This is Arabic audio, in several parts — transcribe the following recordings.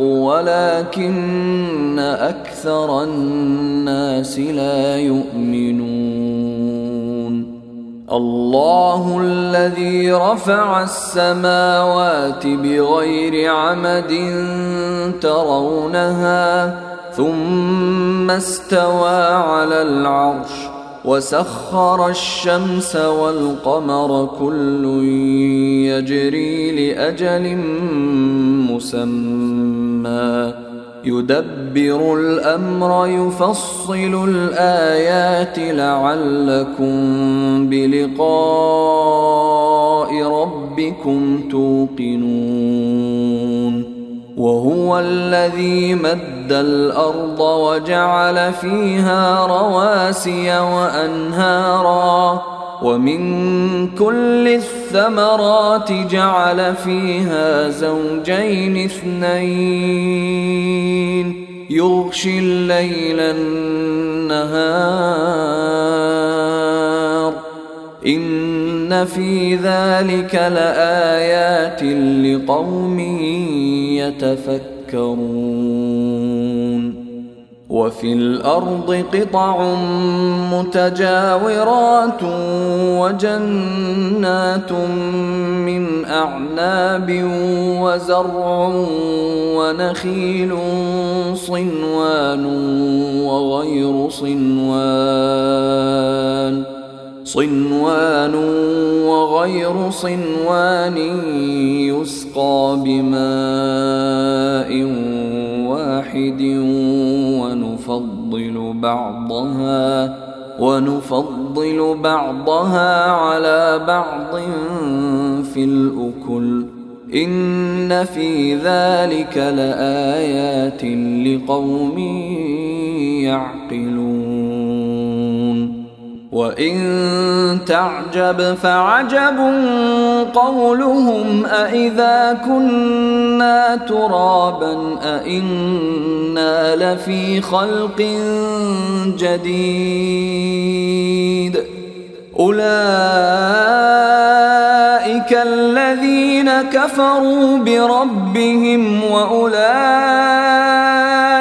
ولكن أكثر الناس لا يؤمنون. الله الذي رفع السماوات بغير عمد ترونها ثم استوى على العرش. وسخر الشمس والقمر كل يجري لأجل مسمى. يدبر الأمر يفصل الآيات لعلكم بلقاء ربكم توقنون. وهو الذي مد الأرض وجعل فيها رواسي وأنهارا ومن كل الثمرات جعل فيها زوجين اثنين يغشي الليل النهار إن في ذلك لآيات لقوم يتفكرون وفي الأرض قطع متجاورات وجنات من أعناب وزرع ونخيل صنوان وغير صنوان صنوان وغير صنوان يسقى بماء واحد ونفضل بعضها ونفضل بعضها على بعض في الأكل. إن في ذلك لآيات لقوم يعقلون. وإن تعجب فعجب قولهم أإذا كنا ترابا أإنا لفي خلق جديد أولئك الذين كفروا بربهم وأولئك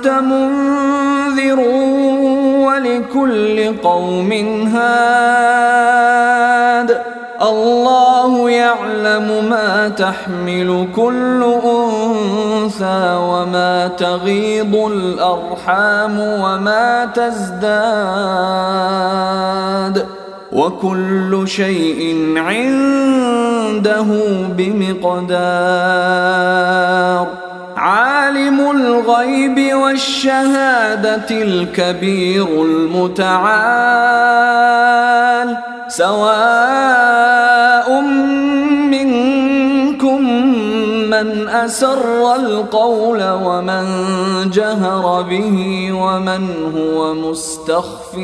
أنت منذر ولكل قوم هاد. الله يعلم ما تحمل كل أنثى وما تغيض الأرحام وما تزداد. وكل شيء عنده بمقدار. الغيب والشهادة الكبير المتعال سواء منكم من أسر القول ومن جهر به ومن هو مستخف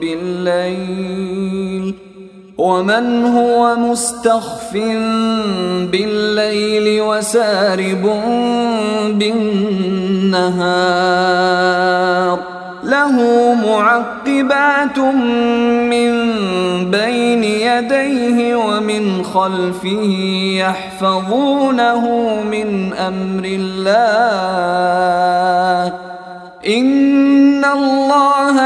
بالليل ومن هو مستخف بالليل وسارب بالنهار له معقبات من بين يديه ومن خلفه يحفظونه من أمر الله إن الله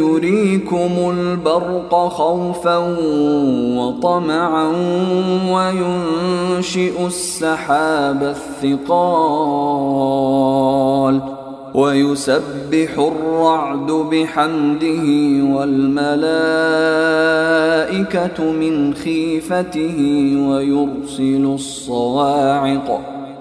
يريكم البرق خوفا وطمعا وينشئ السحاب الثقال ويسبح الرعد بحمده والملائكة من خيفته ويرسل الصواعق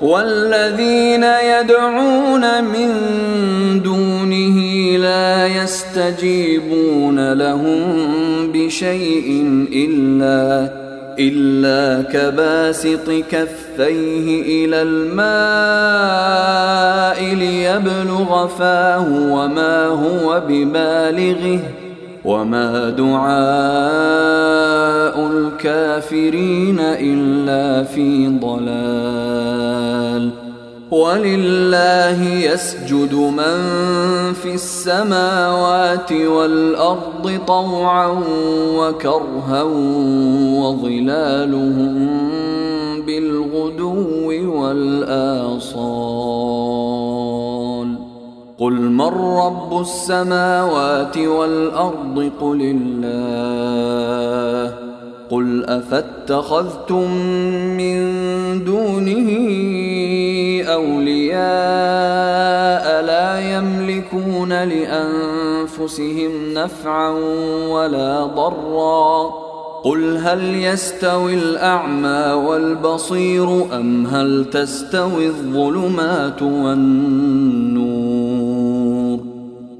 والذين يدعون من دونه لا يستجيبون لهم بشيء إلا إلا كباسط كفيه إلى الماء ليبلغ فاه وما هو ببالغه. وما دعاء الكافرين الا في ضلال ولله يسجد من في السماوات والارض طوعا وكرها وظلالهم بالغدو والاصال قل من رب السماوات والارض قل الله قل افاتخذتم من دونه اولياء لا يملكون لانفسهم نفعا ولا ضرا قل هل يستوي الاعمى والبصير ام هل تستوي الظلمات والنور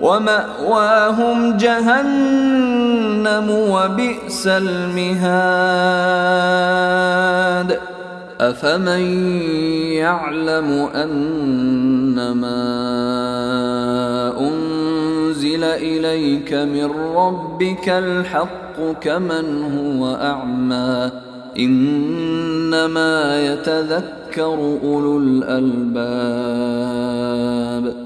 ومأواهم جهنم وبئس المهاد. أفمن يعلم أنما أنزل إليك من ربك الحق كمن هو أعمى. إنما يتذكر أولو الألباب.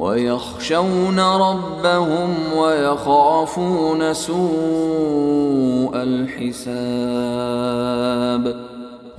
ويخشون ربهم ويخافون سوء الحساب.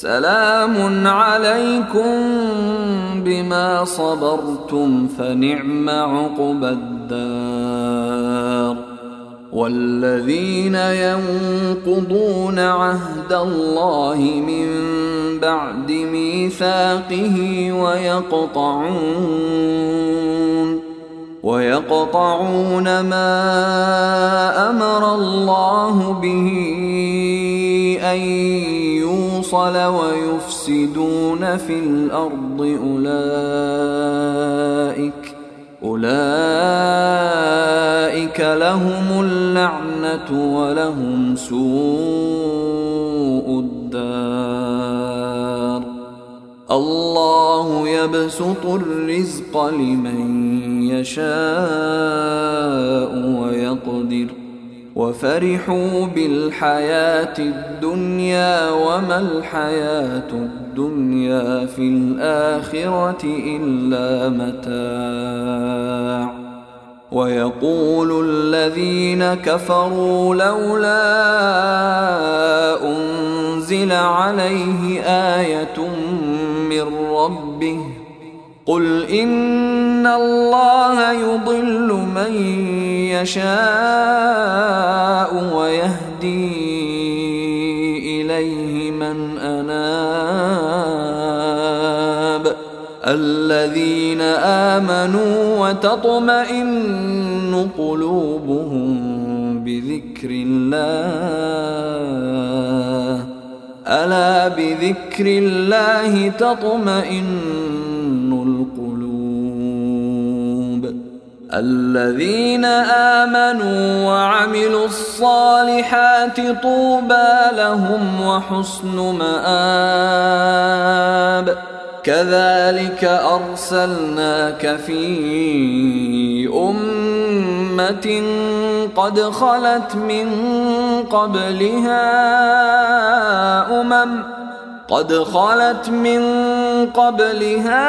سلام عليكم بما صبرتم فنعم عقبى الدار. والذين ينقضون عهد الله من بعد ميثاقه ويقطعون ويقطعون ما أمر الله به أن يوصل ويفسدون في الأرض أولئك أولئك لهم اللعنة ولهم سوء الدار. الله يبسط الرزق لمن يشاء ويقدر. وفرحوا بالحياة الدنيا وما الحياة الدنيا في الآخرة إلا متاع. ويقول الذين كفروا لولا أنزل عليه آية من ربه قل إن الله يضل من يشاء ويهدي إليه من أناب الذين آمنوا وتطمئن قلوبهم بذكر الله ألا بذكر الله تطمئن الذين آمنوا وعملوا الصالحات طوبى لهم وحسن مآب. كذلك أرسلناك في امه قد خلت من قبلها أمم قد خلت من قبلها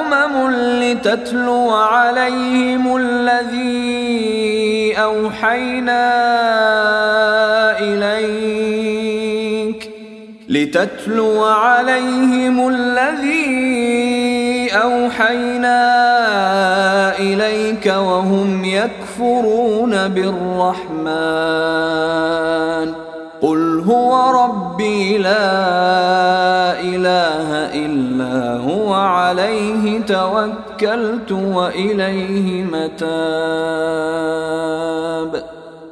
أمم لتتلو عليهم الذي أوحينا إليك لتتلو عليهم الذي أوحينا اليك وهم يكفرون بالرحمن. قل هو ربي لا إله إلا هو عليه توكلت وإليه متاب.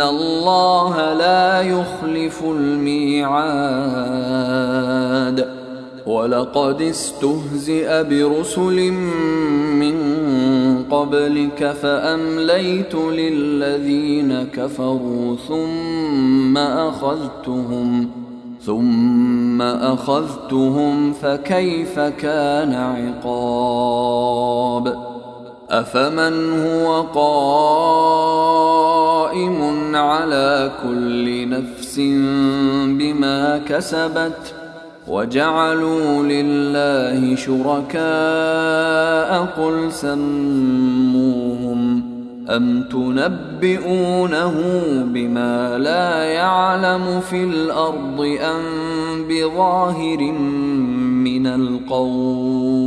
الله لا يخلف الميعاد ولقد استهزئ برسل من قبلك فأمليت للذين كفروا ثم أخذتهم ثم أخذتهم فكيف كان عقاب أفمن هو قائم على كل نفس بما كسبت ۖ وجعلوا لله شركاء قل سموهم أم تنبئونه بما لا يعلم في الأرض أم بظاهر من القول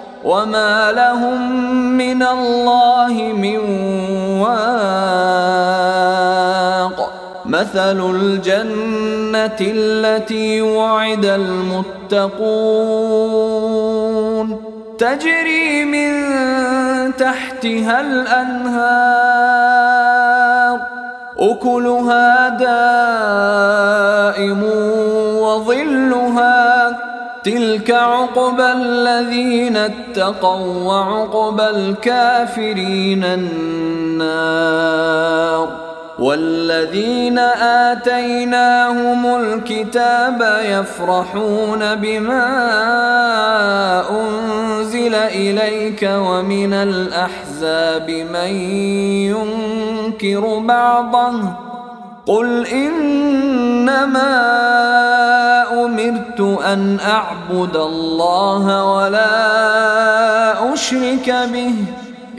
وما لهم من الله من واق مثل الجنة التي وعد المتقون تجري من تحتها الأنهار أكلها دائم وظلها تلك عقبى الذين اتقوا وعقبى الكافرين النار والذين آتيناهم الكتاب يفرحون بما أنزل إليك ومن الأحزاب من ينكر بعضه قل إنما أمرت أن أعبد الله ولا أشرك به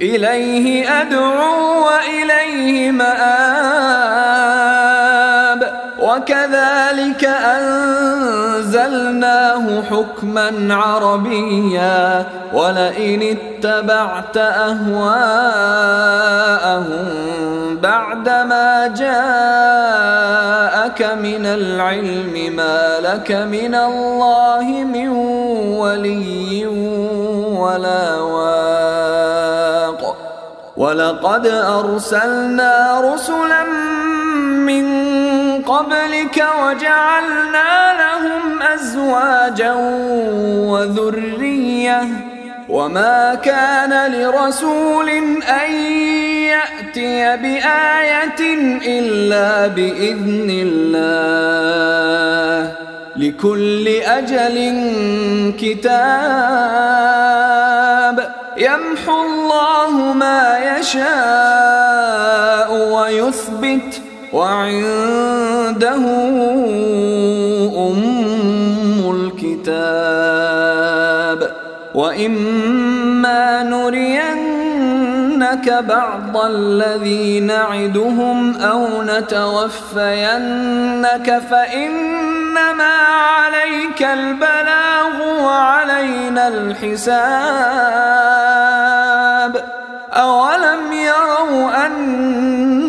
إليه أدعو وإليه مآب وكذلك أنزلناه حكما عربيا ولئن اتبعت أهواءهم بعدما جاءك من العلم ما لك من الله من ولي ولا واق ولقد أرسلنا رسلا قبلك وجعلنا لهم أزواجا وذرية. وما كان لرسول أن يأتي بآية إلا بإذن الله. لكل أجل كتاب. يمحو الله ما يشاء ويثبت. وعنده أم الكتاب. وإما نرينك بعض الذي نعدهم أو نتوفينك فإنما عليك البلاغ وعلينا الحساب. أولم يروا